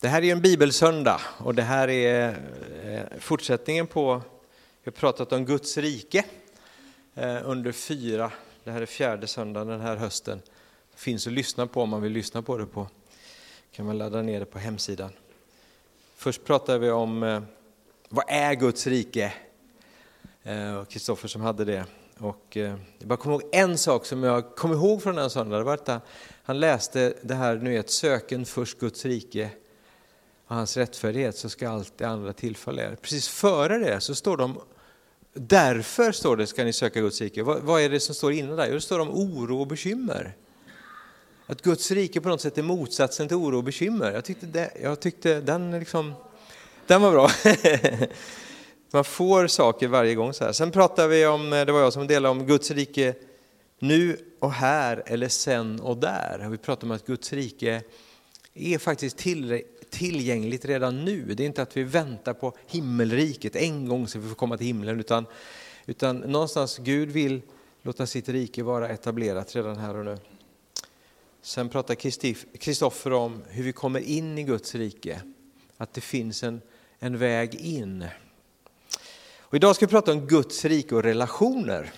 Det här är en bibelsöndag och det här är eh, fortsättningen på, vi har pratat om Guds rike eh, under fyra, det här är fjärde söndagen den här hösten. Det finns att lyssna på om man vill lyssna på det på, kan man ladda ner det på hemsidan. Först pratade vi om eh, vad är Guds rike? Kristoffer som hade det. Och jag bara kommer ihåg en sak som jag kom ihåg från den söndagen, det var att han läste det här, nu ett söken först Guds rike och hans rättfärdighet så ska allt det andra tillfalla er. Precis före det så står de, därför står det ska ni söka Guds rike. Vad, vad är det som står innan där? Jo, det står om oro och bekymmer. Att Guds rike på något sätt är motsatsen till oro och bekymmer. Jag tyckte, det, jag tyckte den, liksom, den var bra. Man får saker varje gång så här. Sen pratar vi om, det var jag som delade om Guds rike nu och här eller sen och där. Vi pratar om att Guds rike är faktiskt tillräckligt tillgängligt redan nu. Det är inte att vi väntar på himmelriket, en gång så vi får komma till himlen, utan, utan någonstans Gud vill låta sitt rike vara etablerat redan här och nu. Sen pratar Kristoffer om hur vi kommer in i Guds rike, att det finns en, en väg in. Och idag ska vi prata om Guds rike och relationer.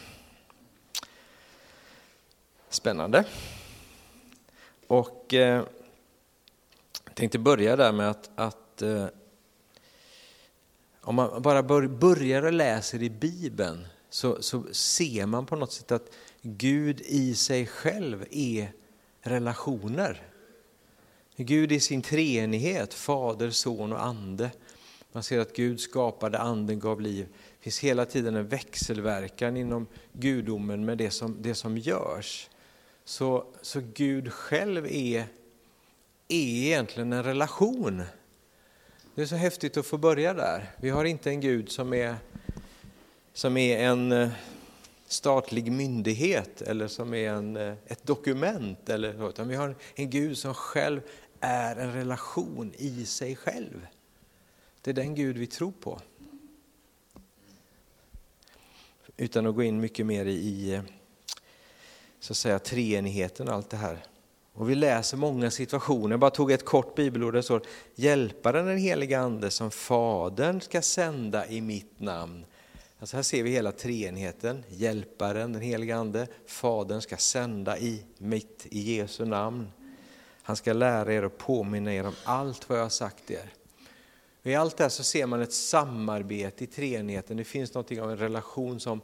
Spännande. Och eh, jag tänkte börja där med att, att eh, om man bara bör, börjar och läser i Bibeln så, så ser man på något sätt att Gud i sig själv är relationer. Gud i sin treenighet, Fader, Son och Ande. Man ser att Gud skapade, Anden gav liv. Det finns hela tiden en växelverkan inom gudomen med det som, det som görs. Så, så Gud själv är är egentligen en relation. Det är så häftigt att få börja där. Vi har inte en Gud som är, som är en eh, statlig myndighet eller som är en, eh, ett dokument, eller utan vi har en Gud som själv är en relation i sig själv. Det är den Gud vi tror på. Utan att gå in mycket mer i eh, så att säga, treenigheten och allt det här. Och vi läser många situationer, jag bara tog ett kort bibelord, det står Hjälparen den heliga Ande som Fadern ska sända i mitt namn. Alltså här ser vi hela treenigheten, Hjälparen den heliga Ande, Fadern ska sända i mitt, i Jesu namn. Han ska lära er och påminna er om allt vad jag har sagt er. I allt det här så ser man ett samarbete i treenigheten, det finns något av en relation som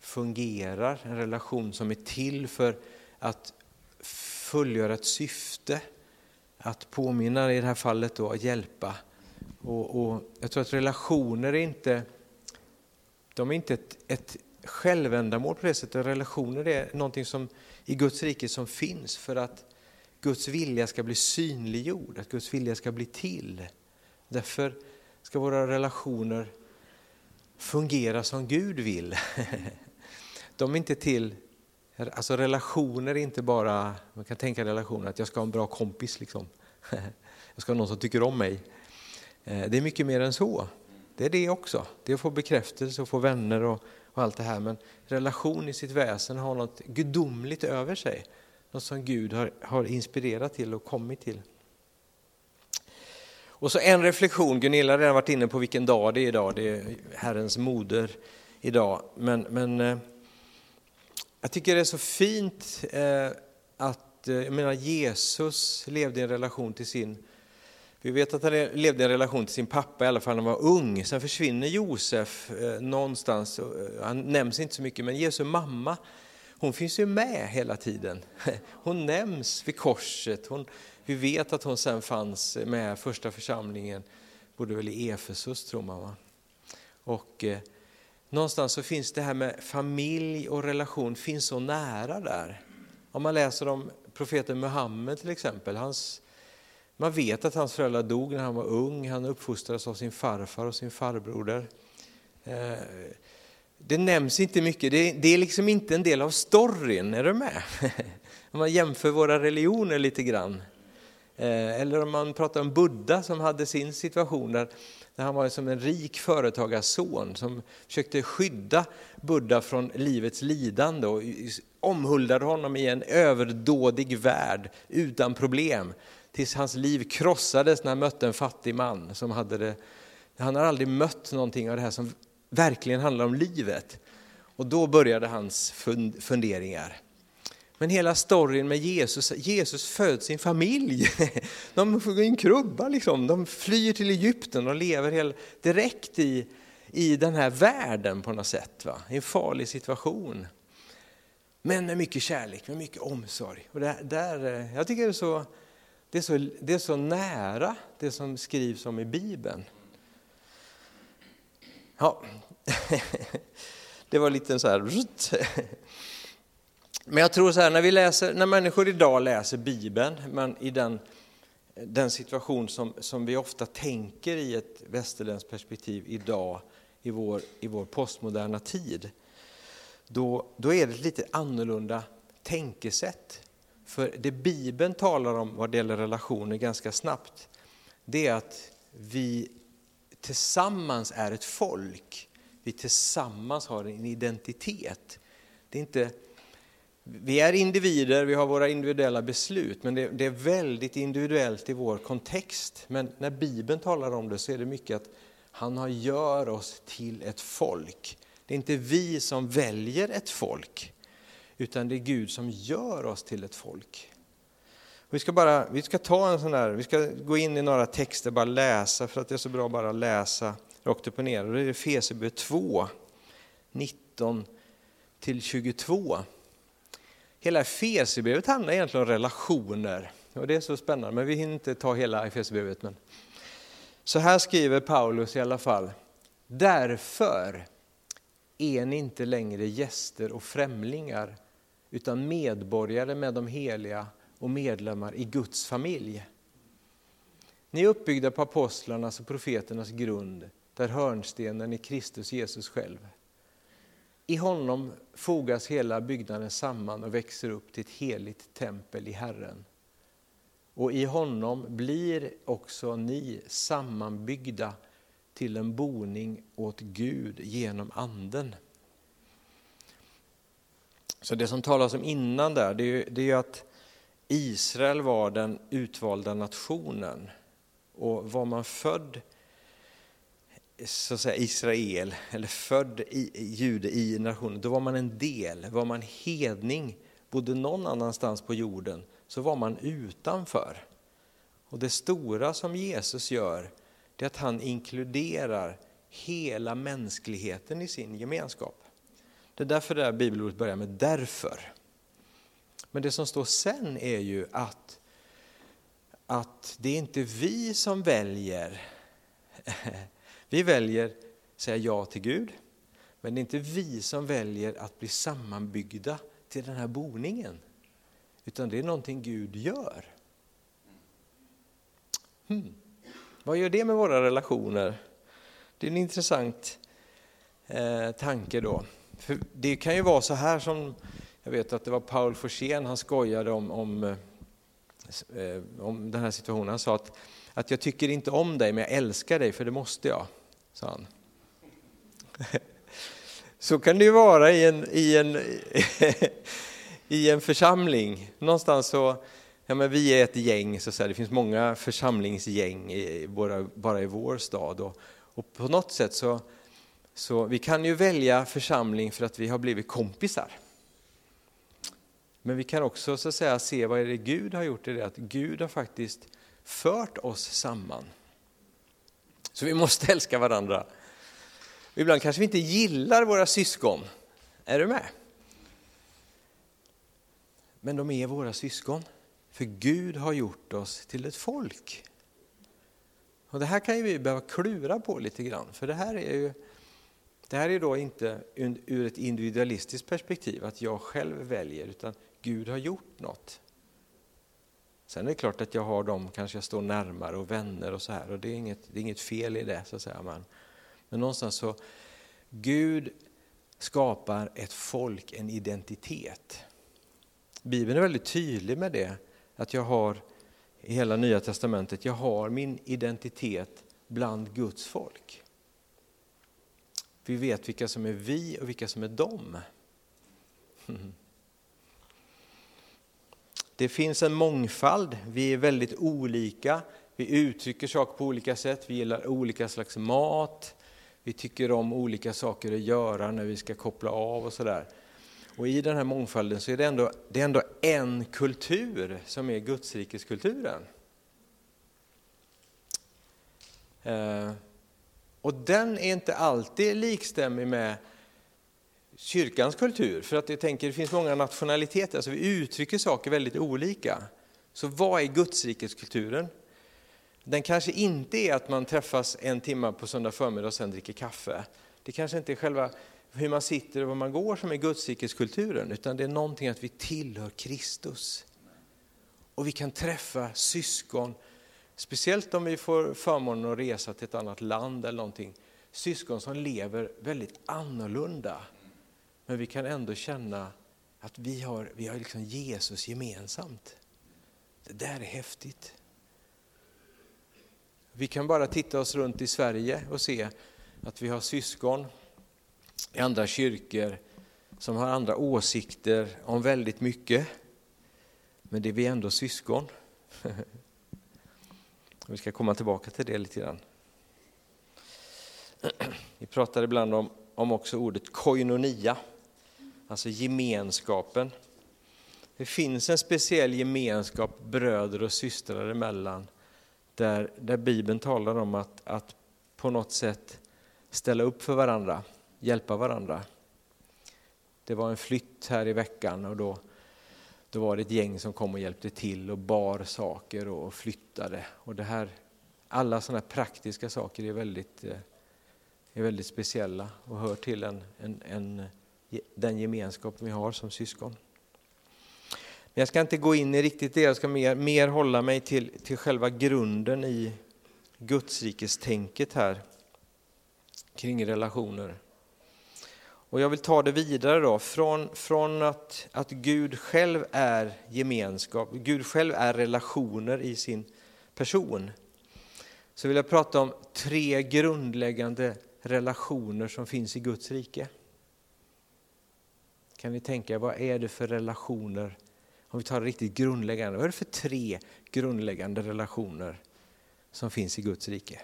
fungerar, en relation som är till för att fullgöra ett syfte, att påminna i det här fallet då, att hjälpa. Och, och jag tror att relationer är inte, de är inte ett, ett självändamål på det sättet. Relationer är någonting som i Guds rike som finns för att Guds vilja ska bli synliggjord, att Guds vilja ska bli till. Därför ska våra relationer fungera som Gud vill. De är inte till Alltså relationer är inte bara, man kan tänka relationer att jag ska ha en bra kompis. Liksom. Jag ska ha någon som tycker om mig. Eh, det är mycket mer än så. Det är det också. Det är att få bekräftelse och få vänner och, och allt det här. Men relation i sitt väsen har något gudomligt över sig. Något som Gud har, har inspirerat till och kommit till. Och så en reflektion, Gunilla har redan varit inne på vilken dag det är idag. Det är Herrens moder idag. Men, men eh, jag tycker det är så fint eh, att, eh, jag menar Jesus levde i en relation till sin, vi vet att han levde i en relation till sin pappa i alla fall när han var ung. Sen försvinner Josef eh, någonstans, eh, han nämns inte så mycket, men Jesu mamma, hon finns ju med hela tiden. Hon nämns vid korset, hon, vi vet att hon sen fanns med första församlingen, bodde väl i Efesus tror man va. Och, någonstans så finns det här med familj och relation finns så nära där. Om man läser om profeten Muhammed till exempel, hans, man vet att hans föräldrar dog när han var ung, han uppfostrades av sin farfar och sin farbroder. Eh, det nämns inte mycket, det, det är liksom inte en del av storyn, är du med? Om man jämför våra religioner lite grann. Eh, eller om man pratar om Buddha som hade sin situation där där han var som en rik företagarson som försökte skydda Buddha från livets lidande och omhuldade honom i en överdådig värld utan problem. tills hans liv krossades när han mötte en fattig man som hade det. Han har aldrig mött någonting av det här som verkligen handlar om livet. Och då började hans funderingar. Men hela storyn med Jesus, Jesus föds sin familj. De får gå i en krubba, liksom. de flyr till Egypten och lever direkt i, i den här världen på något sätt. Va? I en farlig situation. Men med mycket kärlek, med mycket omsorg. Och där, där, eh, jag tycker det är, så, det, är så, det är så nära det som skrivs om i Bibeln. Ja, det var lite så här... Men jag tror så här, när, vi läser, när människor idag läser Bibeln, men i den, den situation som, som vi ofta tänker i ett västerländskt perspektiv idag, i vår, i vår postmoderna tid, då, då är det ett lite annorlunda tänkesätt. För det Bibeln talar om vad det gäller relationer ganska snabbt, det är att vi tillsammans är ett folk. Vi tillsammans har en identitet. Det är inte, vi är individer, vi har våra individuella beslut, men det, det, är väldigt individuellt i vår kontext. Men när Bibeln talar om det så är det mycket att han gör oss till ett folk. Det är inte vi som väljer ett folk, utan det är Gud som gör oss till ett folk. Vi ska, bara, vi ska ta en sån där, vi ska gå in i några texter, bara läsa, för att det är så bra att bara läsa rakt upp och ner. Och det är Fesebö 2, 19 till 22. Hela Efesierbrevet handlar egentligen om relationer. Och det är så spännande, men vi hinner inte ta hela Efesierbrevet. Men... Så här skriver Paulus i alla fall. Därför är ni inte längre gäster och främlingar, utan medborgare med de heliga och medlemmar i Guds familj. Ni är uppbyggda på apostlarnas och profeternas grund, där hörnstenen är Kristus Jesus själv. I honom fogas hela byggnaden samman och växer upp till ett heligt tempel i Herren. Och i honom blir också ni sammanbyggda till en boning åt Gud genom Anden. Så det som talas om innan där, det är, det är att Israel var den utvalda nationen. Och var man född så att säga, Israel, eller född i, jude i nationen, då var man en del. Var man hedning, bodde någon annanstans på jorden, så var man utanför. Och det stora som Jesus gör, det är att han inkluderar hela mänskligheten i sin gemenskap. Det är därför det här bibelordet börjar med därför. Men det som står sen är ju att, att det är inte vi som väljer. Vi väljer att säga ja till Gud, men det är inte vi som väljer att bli sammanbyggda till den här boningen. Utan det är någonting Gud gör. Hmm. Vad gör det med våra relationer? Det är en intressant eh, tanke då. För det kan ju vara så här som jag vet att det var Paul Forsén, han skojade om, om, eh, om den här situationen. Han sa att, att jag tycker inte om dig, men jag älskar dig, för det måste jag, sa han. Så kan det ju vara i en, i en, i en församling. Någonstans så, ja men vi är ett gäng, så att säga. det finns många församlingsgäng i, bara, bara i vår stad. Och, och på något sätt så, så, vi kan ju välja församling för att vi har blivit kompisar. Men vi kan också så att säga, se vad är det Gud har gjort i det, att Gud har faktiskt fört oss samman. Så vi måste älska varandra. Ibland kanske vi inte gillar våra syskon. Är du med? Men de är våra syskon. För Gud har gjort oss till ett folk. Och Det här kan vi behöva klura på lite grann, för det här är ju det här är då inte ur ett individualistiskt perspektiv, att jag själv väljer, utan Gud har gjort något. Sen är det klart att jag har dem, kanske jag står närmare och vänner och så här och det är inget, det är inget fel i det så att säga. Men, men någonstans så, Gud skapar ett folk, en identitet. Bibeln är väldigt tydlig med det, att jag har i hela nya testamentet, jag har min identitet bland Guds folk. Vi vet vilka som är vi och vilka som är dem. det finns en mångfald, vi är väldigt olika, vi uttrycker saker på olika sätt, vi gillar olika slags mat, vi tycker om olika saker att göra när vi ska koppla av och sådär. Och i den här mångfalden så är det ändå, det är ändå en kultur som är Gudsrikeskulturen. Eh, och den är inte alltid likstämmig med kyrkans kultur, för att jag tänker det finns många nationaliteter, så vi uttrycker saker väldigt olika. Så vad är Gudsrikeskulturen? Den kanske inte är att man träffas en timme på söndag förmiddag och sen dricker kaffe. Det kanske inte är själva hur man sitter och var man går som är Gudsrikeskulturen, utan det är någonting att vi tillhör Kristus. Och vi kan träffa syskon, speciellt om vi får förmånen att resa till ett annat land eller någonting. Syskon som lever väldigt annorlunda. Men vi kan ändå känna att vi har, vi har liksom Jesus gemensamt. Det där är häftigt. Vi kan bara titta oss runt i Sverige och se att vi har syskon i andra kyrkor som har andra åsikter om väldigt mycket. Men det är vi ändå syskon. Vi ska komma tillbaka till det lite grann. Vi pratar ibland om, om också ordet koinonia, alltså gemenskapen. Det finns en speciell gemenskap bröder och systrar emellan där, där Bibeln talar om att, att på något sätt ställa upp för varandra, hjälpa varandra. Det var en flytt här i veckan och då, då var det ett gäng som kom och hjälpte till och bar saker och flyttade. Och det här, alla sådana praktiska saker är väldigt, eh, är väldigt speciella och hör till en, en, en, den gemenskap vi har som syskon. Men jag ska inte gå in i riktigt det, jag ska mer, mer hålla mig till, till själva grunden i Gudsrikestänket här kring relationer. Och jag vill ta det vidare då, från, från att, att Gud själv är gemenskap, Gud själv är relationer i sin person. Så vill jag prata om tre grundläggande relationer som finns i Guds rike. Kan ni tänka, vad är det för relationer om vi tar det riktigt grundläggande, vad är det för tre grundläggande relationer som finns i Guds rike?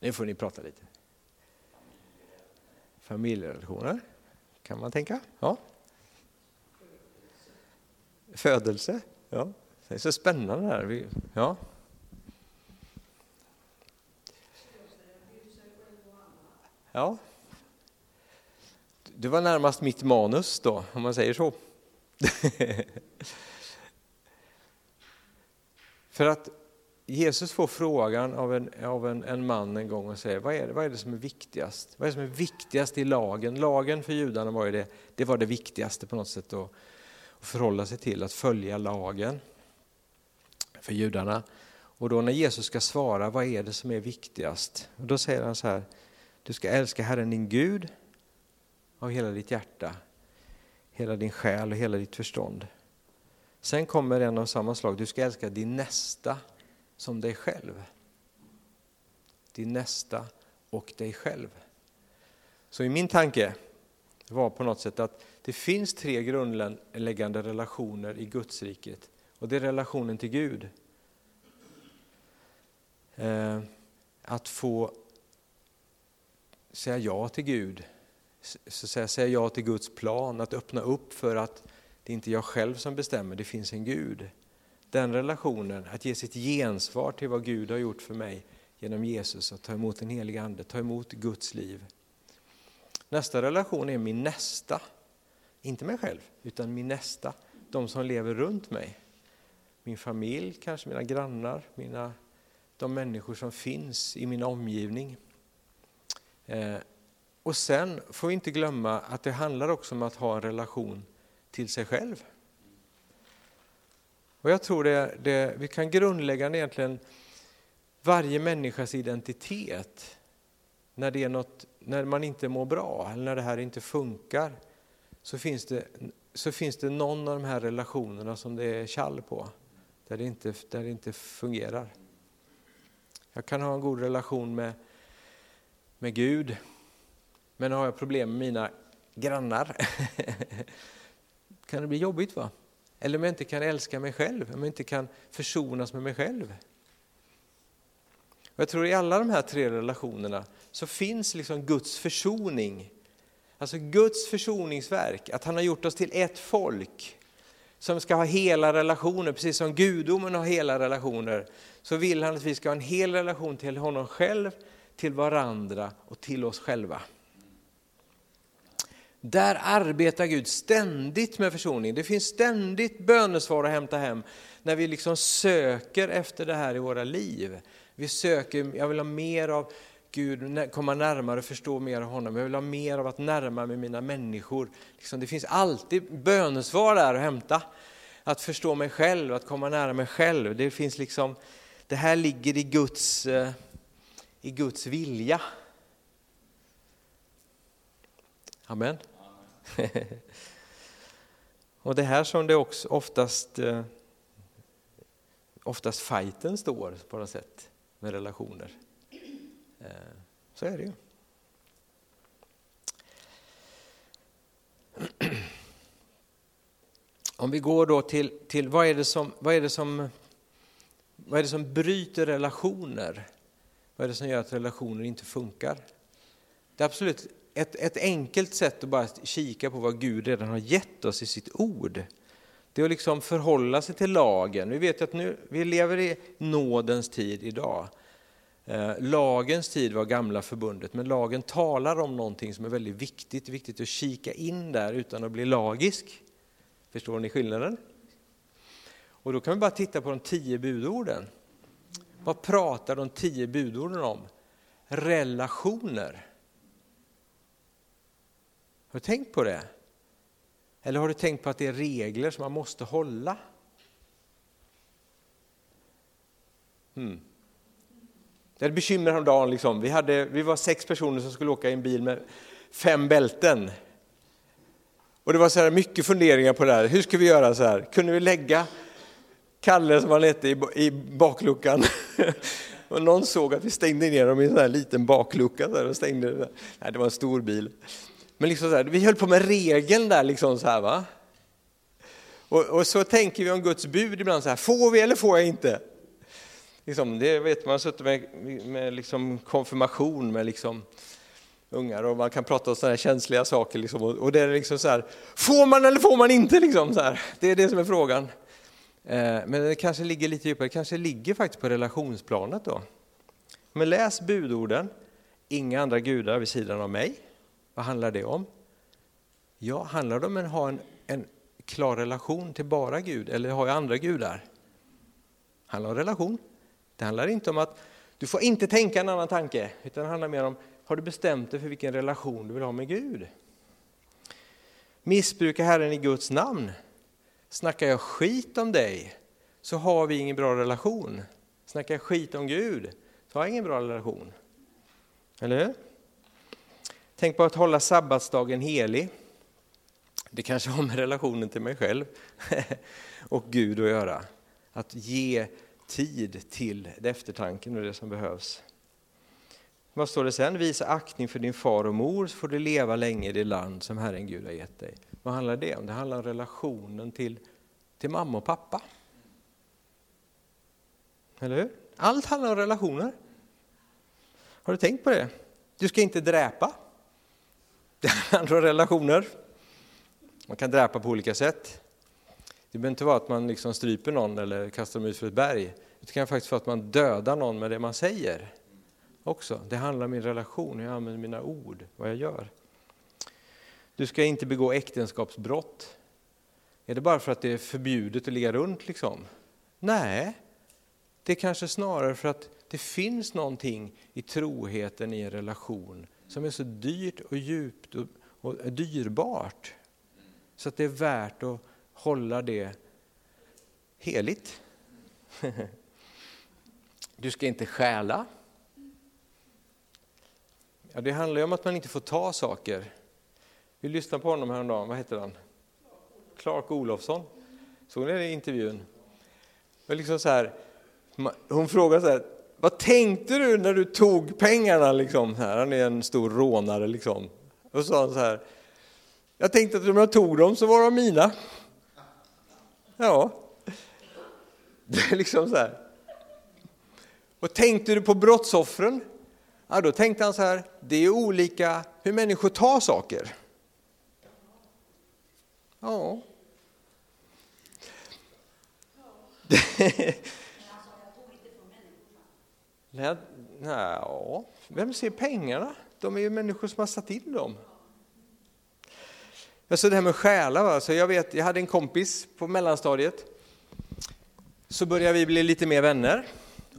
Nu får ni prata lite. Familjerelationer, kan man tänka. Ja. Födelse, ja. Det är så spännande här. Ja. Ja. Det var närmast mitt manus då, om man säger så. För att Jesus får frågan av, en, av en, en, man en gång och säger, vad är, det, vad är det som är viktigast? Vad är det som är viktigast i lagen? Lagen för judarna var ju det, det var det viktigaste på något sätt att, att förhålla sig till, att följa lagen för judarna. Och då när Jesus ska svara, vad är det som är viktigast? Och då säger han så här, du ska älska Herren din Gud av hela ditt hjärta, hela din själ och hela ditt förstånd. Sen kommer en av samma slag, du ska älska din nästa som dig själv. Din nästa och dig själv. Så i min tanke var på något sätt att det finns tre grundläggande relationer i Gudsriket. Och det är relationen till Gud. Eh, att få säga ja till Gud så säga, säga ja till Guds plan, att öppna upp för att det är inte jag själv som bestämmer, det finns en Gud. Den relationen, att ge sitt gensvar till vad Gud har gjort för mig genom Jesus, att ta emot den heliga Ande, ta emot Guds liv. Nästa relation är min nästa, inte mig själv, utan min nästa, de som lever runt mig. Min familj, kanske mina grannar, mina, de människor som finns i min omgivning. Eh, och sen får vi inte glömma att det handlar också om att ha en relation till sig själv. Och jag tror det, det vi kan grundläggande egentligen varje människas identitet när, det är något, när man inte mår bra eller när det här inte funkar så finns det, så finns det någon av de här relationerna som det är kall på, där det inte, där det inte fungerar. Jag kan ha en god relation med, med Gud, men har jag problem med mina grannar kan det bli jobbigt. va? Eller om jag inte kan älska mig själv, om jag inte kan försonas med mig själv. Och jag tror i alla de här tre relationerna så finns liksom Guds försoning. Alltså Guds försoningsverk, att han har gjort oss till ett folk som ska ha hela relationer, precis som gudomen har hela relationer, så vill han att vi ska ha en hel relation till honom själv, till varandra och till oss själva. Där arbetar Gud ständigt med försoning. Det finns ständigt bönesvar att hämta hem när vi liksom söker efter det här i våra liv. Vi söker, jag vill ha mer av Gud, komma närmare och förstå mer av honom. Jag vill ha mer av att närma mig mina människor. Liksom, det finns alltid bönesvar där att hämta. Att förstå mig själv, att komma nära mig själv. Det, finns liksom, det här ligger i Guds, eh, i Guds vilja. Amen. och det här som det också oftast, eh, oftast fighten står på något sätt med relationer. Eh, så är det ju. Om vi går då till, till vad, är det som, vad, är det som, vad är det som bryter relationer? Vad är det som gör att relationer inte funkar? Det absolut ett, ett enkelt sätt att bara kika på vad Gud redan har gett oss i sitt ord. Det är att liksom förhålla sig till lagen. Vi vet att nu, vi lever i nådens tid idag. Eh, lagens tid var gamla förbundet, men lagen talar om någonting som är väldigt viktigt. viktigt att kika in där utan att bli lagisk. Förstår ni skillnaden? Och då kan vi bara titta på de tio budorden. Vad pratar de tio budorden om? Relationer. Har du tänkt på det? Eller har du tänkt på att det är regler som man måste hålla? Hmm. Det är ett bekymmer häromdagen. Liksom. Vi, hade, vi var sex personer som skulle åka i en bil med fem bälten. Och det var så här mycket funderingar på det här. Hur ska vi göra så här? Kunde vi lägga Kalle, som han hette, i, i bakluckan? och någon såg att vi stängde ner dem i en sån här liten baklucka. Så och stängde, nej, det var en stor bil. Men liksom så här, vi höll på med regeln där. Liksom så här, va? Och, och, så tänker vi om Guds bud ibland, så här, får vi eller får jag inte? Liksom, det vet man, har suttit med, med liksom konfirmation med liksom ungar och man kan prata om sådana här känsliga saker. Liksom, och, och, det är liksom så här, får man eller får man inte? Liksom, så här. Det är det som är frågan. Eh, men det kanske ligger lite djupare, det kanske ligger faktiskt på relationsplanet då. Men läs budorden, inga andra gudar vid sidan av mig. Vad handlar det om? Ja, handlar det om att ha en, en klar relation till bara Gud eller har jag andra gudar? Det handlar om relation. Det handlar inte om att du får inte tänka en annan tanke, utan det handlar mer om har du bestämt dig för vilken relation du vill ha med Gud? Missbrukar Herren i Guds namn? Snackar jag skit om dig så har vi ingen bra relation. Snackar jag skit om Gud så har jag ingen bra relation. Eller hur? Tänk på att hålla sabbatsdagen helig. Det kanske har med relationen till mig själv och Gud att göra. Att ge tid till eftertanken och det som behövs. Vad står det sen? Visa aktning för din far och mor så får du leva länge i det land som Herren Gud har gett dig. Vad handlar det om? Det handlar om relationen till, till mamma och pappa. Eller hur? Allt handlar om relationer. Har du tänkt på det? Du ska inte dräpa. Det handlar om relationer. Man kan dräpa på olika sätt. Det behöver inte vara att man liksom stryper någon eller kastar dem ut för ett berg. Det kan faktiskt vara att man dödar någon med det man säger. Också. Det handlar om min relation, hur jag använder mina ord, vad jag gör. Du ska inte begå äktenskapsbrott. Är det bara för att det är förbjudet att ligga runt liksom? Nej, det är kanske snarare för att det finns någonting i troheten i en relation som är så dyrt och djupt och, och dyrbart. Så att det är värt att hålla det heligt. Du ska inte stjäla. Ja, det handlar ju om att man inte får ta saker. Vi lyssnade på honom häromdagen, vad heter han? Clark Olofsson. Såg ni den intervjun? Liksom så här, hon frågade så här, vad tänkte du när du tog pengarna? Liksom, här, han är en stor rånare. Liksom. Och sa han så här, jag tänkte att om jag tog dem så var de mina. Ja, det är liksom så här. Och tänkte du på brottsoffren? Ja, då tänkte han så här, det är olika hur människor tar saker. Ja. Nej, ja, vem ser pengarna? De är ju människor som har satt in dem. Alltså det här med stjäla, va? Så jag, vet, jag hade en kompis på mellanstadiet. Så började vi bli lite mer vänner.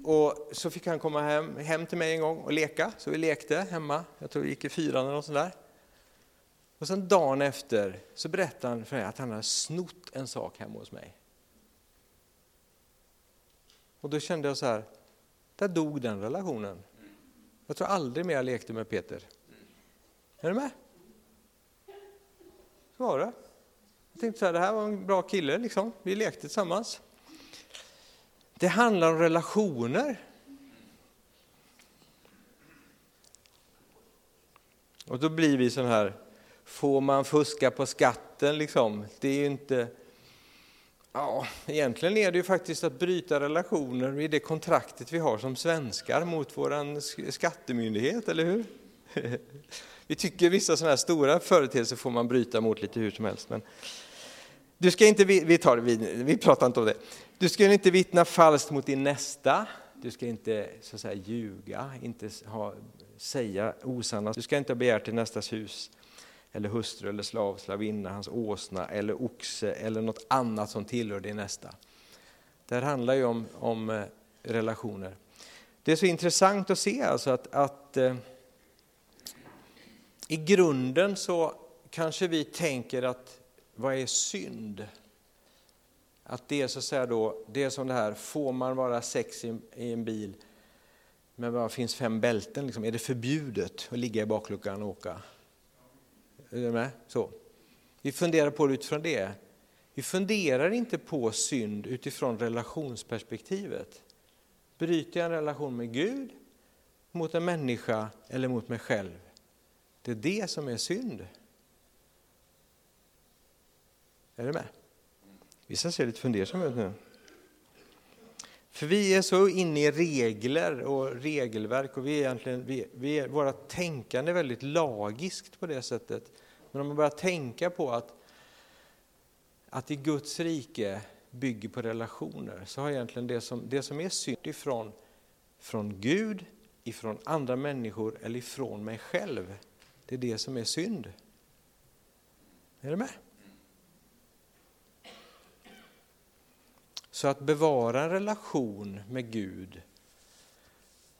Och så fick han komma hem, hem till mig en gång och leka. Så vi lekte hemma, jag tror vi gick i fyran eller något sånt där. Och sen dagen efter så berättade han för mig att han hade snott en sak hemma hos mig. Och då kände jag så här, där dog den relationen. Jag tror aldrig mer jag lekte med Peter. Är du med? Så var det. Jag tänkte så här, det här var en bra kille, liksom. vi lekte tillsammans. Det handlar om relationer. Och då blir vi så här, får man fuska på skatten liksom? Det är ju inte... Ja, egentligen är det ju faktiskt att bryta relationer i det kontraktet vi har som svenskar mot vår skattemyndighet, eller hur? Vi tycker vissa sådana här stora företeelser får man bryta mot lite hur som helst. Men du ska inte, vi, tar, vi, vi pratar inte om det. Du ska inte vittna falskt mot din nästa. Du ska inte så att säga, ljuga, inte ha, säga osanna. Du ska inte ha begärt till nästas hus eller hustru eller slav, slavinna, hans åsna eller oxe eller något annat som tillhör din nästa. Det här handlar ju om, om eh, relationer. Det är så intressant att se alltså att, att eh, i grunden så kanske vi tänker att vad är synd? Att det är så att säga då, det är som det här, får man vara sex i, i en bil men bara finns fem bälten, liksom, är det förbjudet att ligga i bakluckan och åka? Är du med? Så. Vi funderar på det utifrån det. Vi funderar inte på synd utifrån relationsperspektivet. Bryter jag en relation med Gud, mot en människa eller mot mig själv? Det är det som är synd. Är du med? Vissa ser lite fundersamma ut nu. För vi är så inne i regler och regelverk och vi är egentligen, vi, vi är, våra tänkande är väldigt lagiskt på det sättet. Men om man börjar tänka på att, att i Guds rike bygger på relationer så har egentligen det som, det som är synd ifrån från Gud, ifrån andra människor eller ifrån mig själv, det är det som är synd. Är du med? Så att bevara en relation med Gud,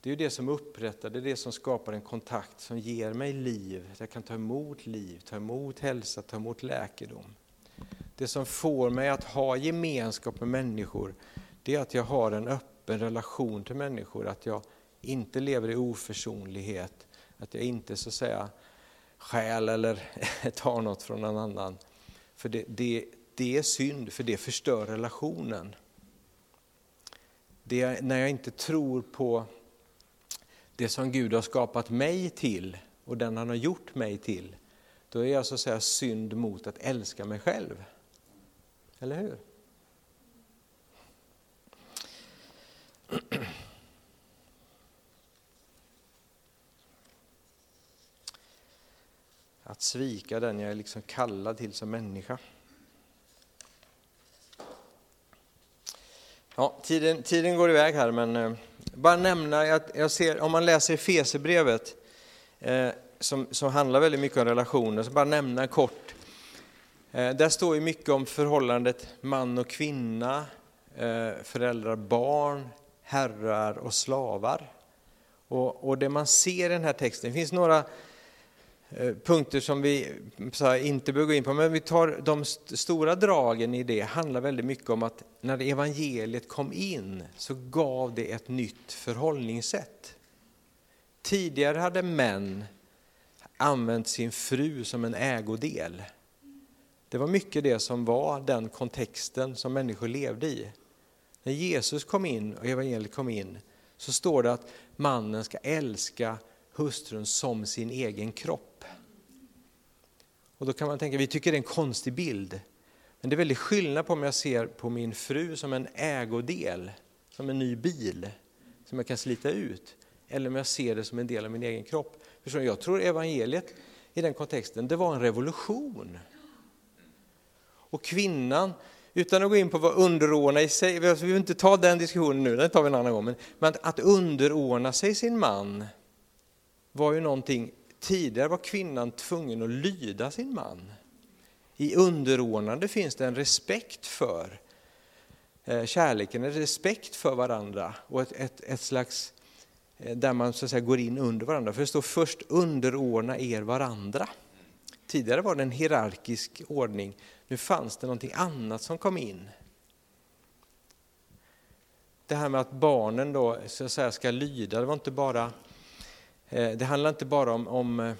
det är det som upprättar, det är det som skapar en kontakt som ger mig liv. Jag kan ta emot liv, ta emot hälsa, ta emot läkedom. Det som får mig att ha gemenskap med människor, det är att jag har en öppen relation till människor, att jag inte lever i oförsonlighet, att jag inte så att säga stjäl eller tar något från någon annan. För det, det, det är synd, för det förstör relationen. Det är när jag inte tror på det som Gud har skapat mig till och den han har gjort mig till, då är jag så att säga synd mot att älska mig själv. Eller hur? Att svika den jag är liksom kallad till som människa. Ja, tiden, tiden går iväg här, men eh, bara nämna, jag, jag ser, om man läser Fesebrevet, eh, som, som handlar väldigt mycket om relationer, så bara nämna kort. Eh, där står ju mycket om förhållandet man och kvinna, eh, föräldrar, barn, herrar och slavar. Och, och det man ser i den här texten, det finns några Eh, punkter som vi inte behöver gå in på, men vi tar de stora dragen i det handlar väldigt mycket om att när evangeliet kom in så gav det ett nytt förhållningssätt. Tidigare hade män använt sin fru som en ägodel. Det var mycket det som var den kontexten som människor levde i. När Jesus kom in och evangeliet kom in så står det att mannen ska älska hustrun som sin egen kropp. Och då kan man tänka, vi tycker det är en konstig bild. Men det är väldigt skillnad på om jag ser på min fru som en ägodel, som en ny bil som jag kan slita ut, eller om jag ser det som en del av min egen kropp. Förstår Jag tror evangeliet i den kontexten, det var en revolution. Och kvinnan, utan att gå in på vad underordna i sig, vi vill inte ta den diskussionen nu, den tar vi en annan gång, men att underordna sig sin man var ju någonting, tidigare var kvinnan tvungen att lyda sin man. I underordnande finns det en respekt för eh, kärleken, en respekt för varandra och ett, ett, ett slags eh, där man så att säga går in under varandra. För det står först underordna er varandra. Tidigare var det en hierarkisk ordning, nu fanns det någonting annat som kom in. Det här med att barnen då så att säga, ska lyda, det var inte bara Eh, det handlar inte bara om, om eh,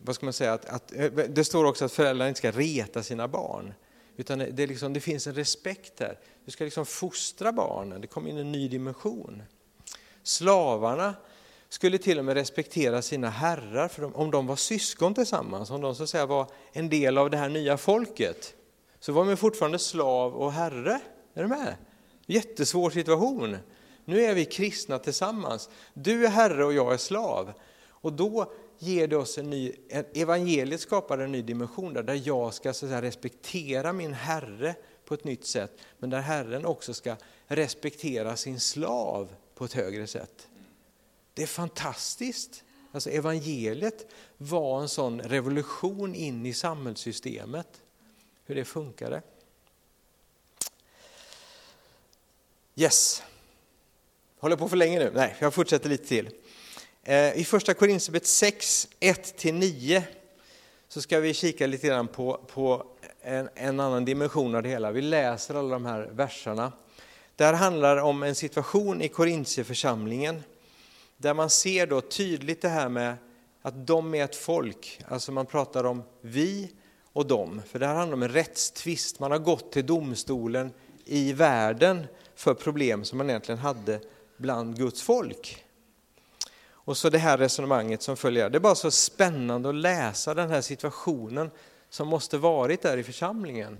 vad ska man säga, att, att, eh, det står också att föräldrar inte ska reta sina barn. Utan det, liksom, det finns en respekt här. Du ska liksom fostra barnen, det kommer in en ny dimension. Slavarna skulle till och med respektera sina herrar, för de, om de var syskon tillsammans, om de så att säga var en del av det här nya folket, så var man fortfarande slav och herre. Är du med? Jättesvår situation. Nu är vi kristna tillsammans. Du är herre och jag är slav. Och då ger det oss en ny, evangeliet skapar en ny dimension där, där jag ska så säga, respektera min Herre på ett nytt sätt, men där Herren också ska respektera sin slav på ett högre sätt. Det är fantastiskt. Alltså evangeliet var en sån revolution in i samhällssystemet, hur det funkade. Yes. Håller på för länge nu? Nej, jag fortsätter lite till. Eh, I första Korinthierbrevet 6, 1-9 så ska vi kika lite grann på, på en, en, annan dimension av det hela. Vi läser alla de här verserna. Det här handlar om en situation i Korintierförsamlingen där man ser då tydligt det här med att de är ett folk, alltså man pratar om vi och dem, för det här handlar om en rättstvist. Man har gått till domstolen i världen för problem som man egentligen hade bland Guds folk. Och så det här resonemanget som följer. Det är bara så spännande att läsa den här situationen som måste varit där i församlingen.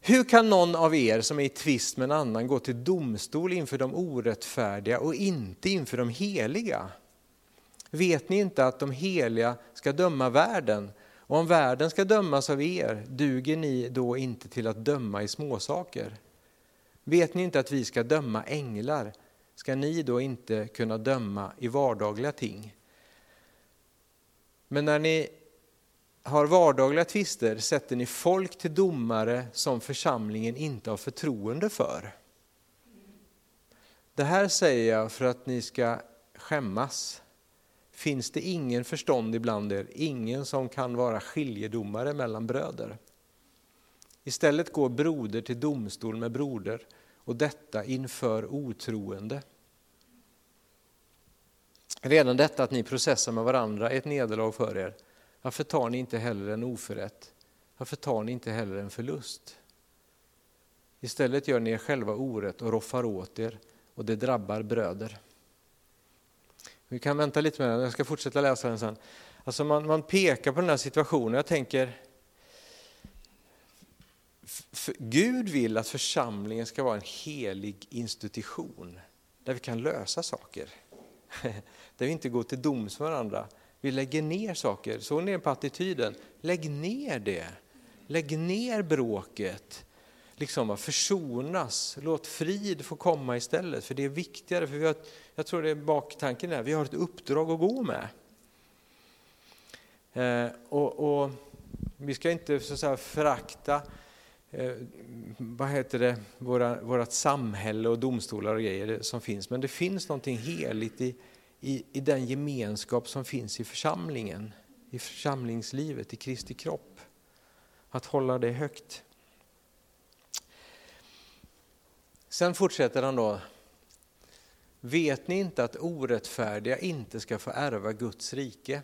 Hur kan någon av er som är i tvist med en annan gå till domstol inför de orättfärdiga och inte inför de heliga? Vet ni inte att de heliga ska döma världen? Och om världen ska dömas av er, duger ni då inte till att döma i småsaker? Vet ni inte att vi ska döma änglar? ska ni då inte kunna döma i vardagliga ting. Men när ni har vardagliga tvister sätter ni folk till domare som församlingen inte har förtroende för. Det här säger jag för att ni ska skämmas. Finns det ingen förstånd ibland er, ingen som kan vara skiljedomare mellan bröder? Istället går broder till domstol med broder och detta inför otroende. Redan detta att ni processar med varandra är ett nederlag för er. Varför tar ni inte heller en oförrätt? Varför tar ni inte heller en förlust? Istället gör ni er själva orätt och roffar åt er och det drabbar bröder. Vi kan vänta lite med den, jag ska fortsätta läsa den sen. Alltså man, man pekar på den här situationen, jag tänker Gud vill att församlingen ska vara en helig institution där vi kan lösa saker. Där vi inte går till doms med varandra. Vi lägger ner saker. Såg ni på attityden? Lägg ner det. Lägg ner bråket. Liksom försonas. Låt frid få komma istället. För det är viktigare. För vi har, jag tror det är baktanken där. Vi har ett uppdrag att gå med. Eh, och, och, vi ska inte så att säga, förakta eh, vad heter det, våra, vårat samhälle och domstolar och grejer som finns. Men det finns någonting heligt i, i, i den gemenskap som finns i församlingen, i församlingslivet, i Kristi kropp. Att hålla det högt. Sen fortsätter han då. Vet ni inte att orättfärdiga inte ska få ärva Guds rike?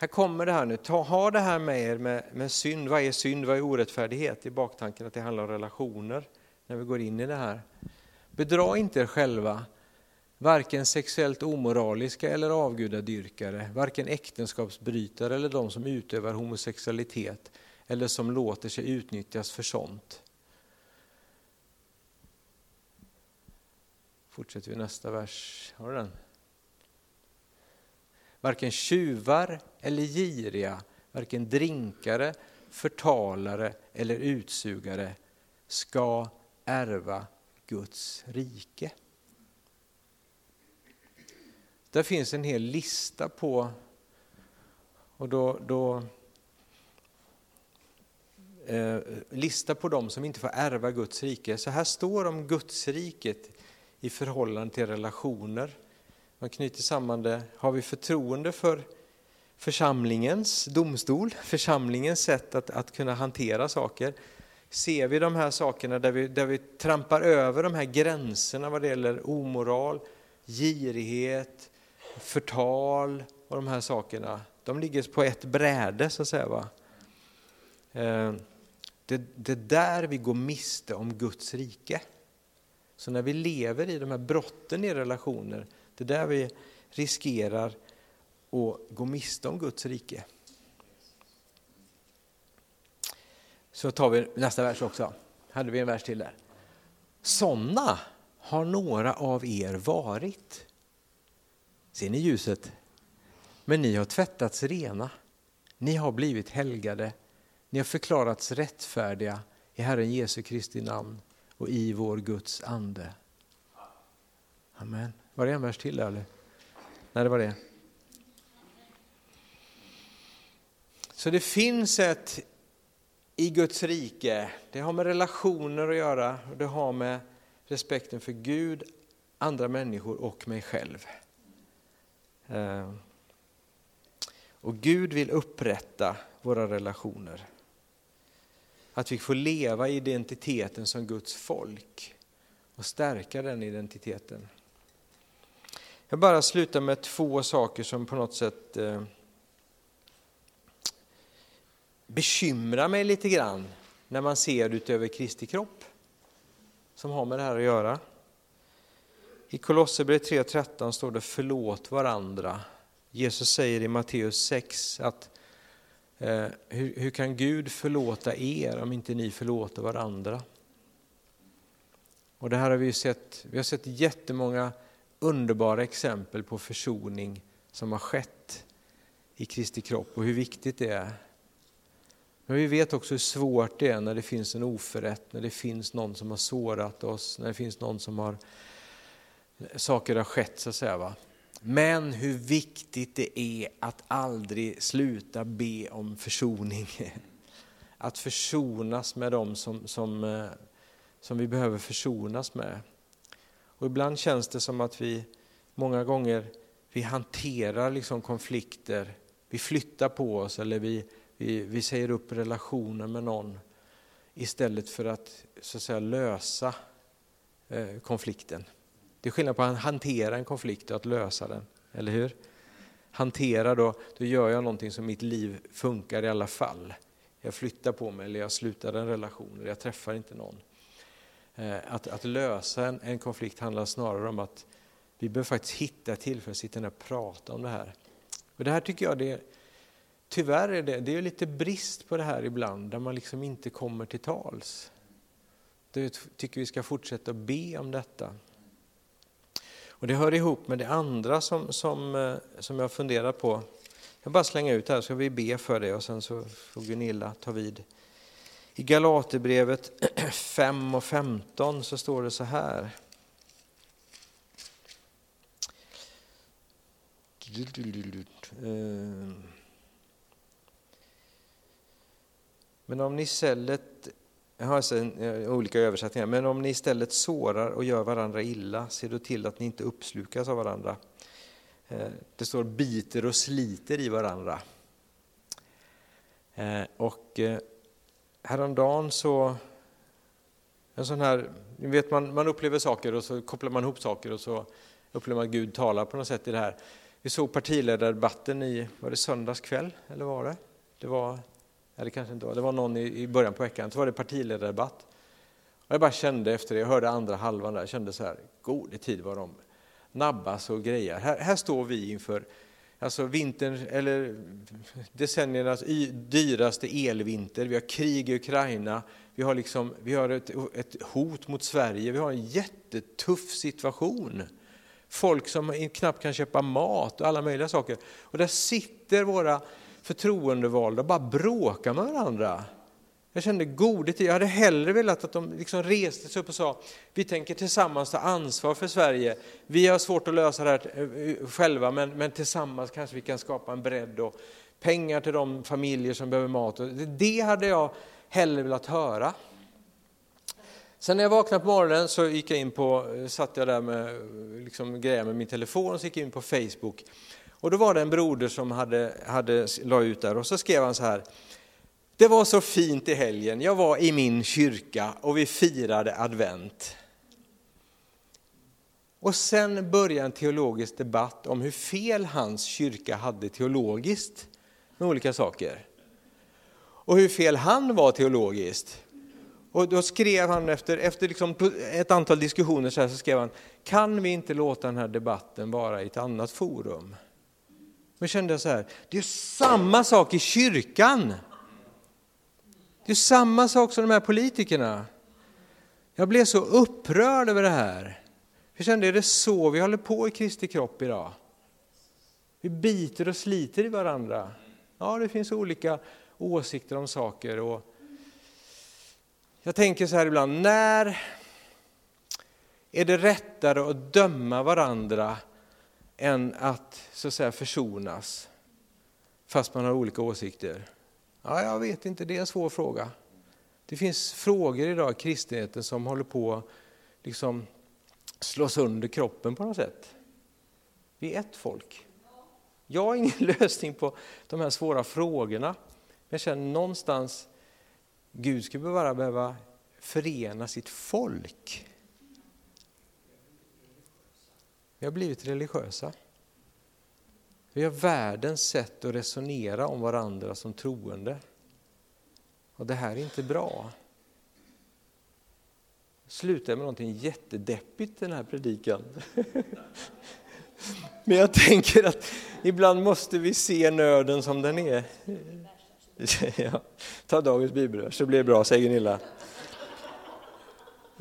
Här kommer det här nu, Ta, ha det här med er med, med synd. Vad är synd? Vad är orättfärdighet? I baktanken att det handlar om relationer när vi går in i det här. Bedra inte er själva, varken sexuellt omoraliska eller avgudadyrkare, varken äktenskapsbrytare eller de som utövar homosexualitet eller som låter sig utnyttjas för sånt. Fortsätter vi nästa vers. Har du den? Varken tjuvar eller giriga, varken drinkare, förtalare eller utsugare ska ärva Guds rike. Där finns en hel lista på, och då, då eh, lista på dem som inte får ärva Guds rike. Så här står om Guds riket i förhållande till relationer. Man knyter samman det. Har vi förtroende för församlingens domstol, församlingens sätt att, att kunna hantera saker? Ser vi de här sakerna där vi, där vi trampar över de här gränserna vad det gäller omoral, girighet, förtal och de här sakerna. De ligger på ett bräde så att säga. Va? Eh, det, det, är där vi går miste om Guds rike. Så när vi lever i de här brotten i relationer, det är där vi riskerar att gå miste om Guds rike. Så tar vi nästa vers också. Hade vi en vers till där. Sådana har några av er varit. Ser ni ljuset? Men ni har tvättats rena. Ni har blivit helgade. Ni har förklarats rättfärdiga i Herren Jesu Kristi namn och i vår Guds ande. Amen. Var det en vers till eller? Nej, det var det. Så det finns ett i Guds rike, det har med relationer att göra och det har med respekten för Gud, andra människor och mig själv. Ehm. Och Gud vill upprätta våra relationer. Att vi får leva i identiteten som Guds folk och stärka den identiteten. Jag bara slutar med två saker som på något sätt eh, bekymrar mig lite grann när man ser utöver Kristi kropp, som har med det här att göra. I Kolosserbrevet 3.13 står det förlåt varandra. Jesus säger i Matteus 6 att eh, hur, hur kan Gud förlåta er om inte ni förlåter varandra? Och det här har vi sett, vi har sett jättemånga underbara exempel på försoning som har skett i Kristi kropp och hur viktigt det är. Men vi vet också hur svårt det är när det finns en oförrätt, när det finns någon som har sårat oss, när det finns någon som har saker har skett så att säga. Va? Men hur viktigt det är att aldrig sluta be om försoning. Att försonas med dem som, som, eh, som vi behöver försonas med. Och ibland känns det som att vi många gånger vi hanterar liksom konflikter, vi flyttar på oss eller vi, vi, vi säger upp relationer med någon istället för att, så att säga, lösa eh, konflikten. Det är skillnad på att hantera en konflikt och att lösa den, eller hur? Hantera då, då gör jag någonting som mitt liv funkar i alla fall. Jag flyttar på mig eller jag slutar en relation eller jag träffar inte någon. Eh, att, att lösa en, en, konflikt handlar snarare om att vi behöver faktiskt hitta tillfälle att sitta ner och prata om det här. Och det här tycker jag, det, tyvärr är det, det är lite brist på det här ibland, där man liksom inte kommer till tals. Det tycker vi ska fortsätta att be om detta. Och det hör ihop med det andra som, som, eh, som jag funderar på. Jag bara slänga ut det här så vi be för det och sen så får Gunilla ta vid. I Galaterbrevet 5 och 15 så står det så här. Men om ni istället, jag har alltså olika översättningar, men om ni istället sårar och gör varandra illa, se då till att ni inte uppslukas av varandra. Eh, det står biter och sliter i varandra. Eh, och häromdagen så, en sån här, ni vet man, man upplever saker och så kopplar man ihop saker och så upplever man att Gud talar på något sätt i det här. Vi såg partiledardebatten i, var det söndags kväll eller var det? Det var, nej det kanske inte var, det var någon i, i början på veckan, så var det partiledardebatt. Och jag bara kände efter det, jag hörde andra halvan där, jag kände så här, gode tid vad de nabbas och grejer. Här, här står vi inför alltså vintern, eller decenniernas dyraste elvinter, vi har krig i Ukraina, vi har, liksom, vi har ett, ett hot mot Sverige, vi har en jättetuff situation. Folk som knappt kan köpa mat och alla möjliga saker. Och där sitter våra förtroendevalda och bara bråkar med varandra. Jag kände godhet i Jag hade hellre velat att de liksom reste sig upp och sa, vi tänker tillsammans ta ansvar för Sverige. Vi har svårt att lösa det här eh, eh, själva, men, men tillsammans kanske vi kan skapa en bredd och pengar till de familjer som behöver mat. Det hade jag hellre velat höra. Sen när jag vaknade på morgonen så gick jag in på, eh, satt jag där med liksom, grejer med min telefon och så gick jag in på Facebook. Och då var det en broder som hade, hade la ut där och så skrev han så här. Det var så fint i helgen, jag var i min kyrka och vi firade advent. Och sen började en teologisk debatt om hur fel hans kyrka hade teologiskt med olika saker. Och hur fel han var teologiskt. Och då skrev han efter, efter liksom ett antal diskussioner så, här, så skrev han, kan vi inte låta den här debatten vara i ett annat forum? Men kände jag så här, det är samma sak i kyrkan. Det är samma sak som de här politikerna. Jag blev så upprörd över det här. Jag kände, är det så vi håller på i Kristi kropp idag? Vi biter och sliter i varandra. Ja, det finns olika åsikter om saker. Och jag tänker så här ibland, när är det rättare att döma varandra än att så att säga försonas fast man har olika åsikter? Ja, jag vet inte, det är en svår fråga. Det finns frågor idag i kristenheten som håller på att liksom slå sönder kroppen på något sätt. Vi är ett folk. Jag har ingen lösning på de här svåra frågorna. Men jag känner någonstans, Gud skulle bara behöva förena sitt folk. Vi har blivit religiösa. Vi har världens sätt att resonera om varandra som troende. Och det här är inte bra. Slutar med någonting jättedeppigt den här predikan. Men jag tänker att ibland måste vi se nöden som den är. Ja, ta dagens bibelvers så blir det bra, säger Gunilla.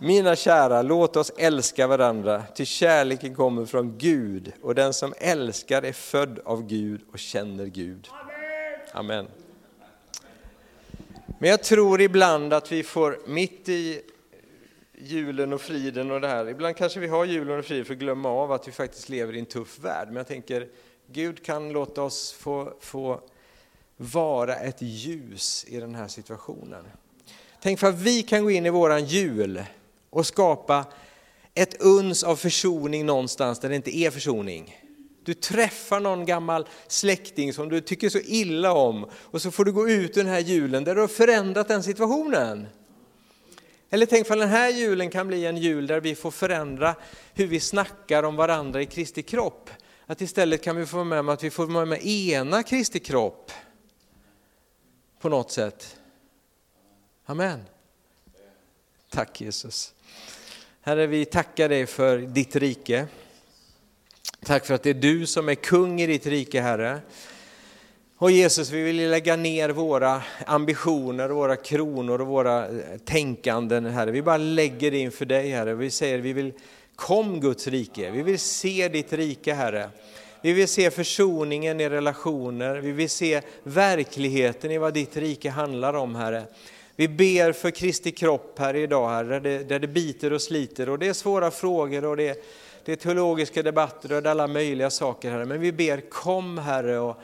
Mina kära, låt oss älska varandra, ty kärleken kommer från Gud och den som älskar är född av Gud och känner Gud. Amen. Men jag tror ibland att vi får, mitt i julen och friden och det här, ibland kanske vi har julen och friden för att glömma av att vi faktiskt lever i en tuff värld. Men jag tänker, Gud kan låta oss få, få vara ett ljus i den här situationen. Tänk för att vi kan gå in i våran jul och skapa ett uns av försoning någonstans där det inte är försoning. Du träffar någon gammal släkting som du tycker så illa om och så får du gå ut den här julen där du har förändrat den situationen. Eller tänk om den här julen kan bli en jul där vi får förändra hur vi snackar om varandra i Kristi kropp. Att istället kan vi få med om att vi får vara med ena Kristi kropp på något sätt. Amen. Tack Jesus. Herre, vi tackar dig för ditt rike. Tack för att det är du som är kung i ditt rike, Herre. Och Jesus, vi vill lägga ner våra ambitioner, våra kronor och våra eh, tänkanden, Herre. Vi bara lägger det inför dig, Herre. Vi säger, vi vill, kom Guds rike. Vi vill se ditt rike, Herre. Vi vill se försoningen i relationer. Vi vill se verkligheten i vad ditt rike handlar om, Herre. Vi ber för Kristi kropp här idag, Herre, där det, där det biter och sliter. Och det är svåra frågor och det det är teologiska debatter och alla möjliga saker, Herre. Men vi ber, kom Herre och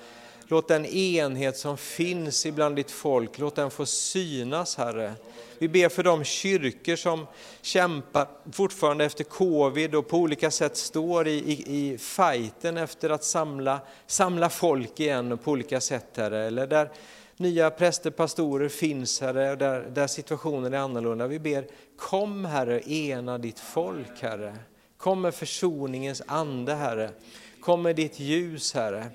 låt den enhet som finns ibland ditt folk, låt den få synas, Herre. Vi ber för de kyrkor som kämpar fortfarande efter covid och på olika sätt står i, i, i fighten efter att samla, samla folk igen på olika sätt, Herre. Eller där nya präster, pastorer finns, Herre, där, där situationen är annorlunda. Vi ber, kom Herre, ena ditt folk, Herre. Kom med försoningens ande, Herre. Kom med ditt ljus, Herre.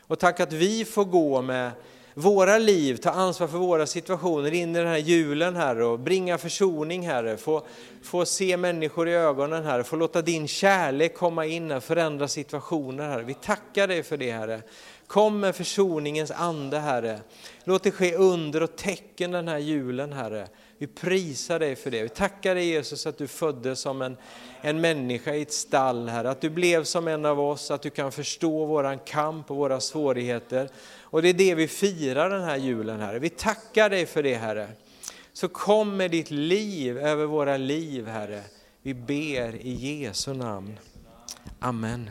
Och tack att vi får gå med våra liv, ta ansvar för våra situationer in i den här julen Herre och bringa försoning Herre. Få, få se människor i ögonen Herre, få låta din kärlek komma in och förändra situationer Herre. Vi tackar dig för det Herre. Kom med försoningens ande Herre. Låt det ske under och tecken den här julen Herre. Vi prisar dig för det. Vi tackar dig Jesus att du föddes som en, en människa i ett stall Herre. Att du blev som en av oss, att du kan förstå våran kamp och våra svårigheter. Och det är det vi firar den här julen Herre. Vi tackar dig för det Herre. Så kom med ditt liv över våra liv Herre. Vi ber i Jesu namn. Amen.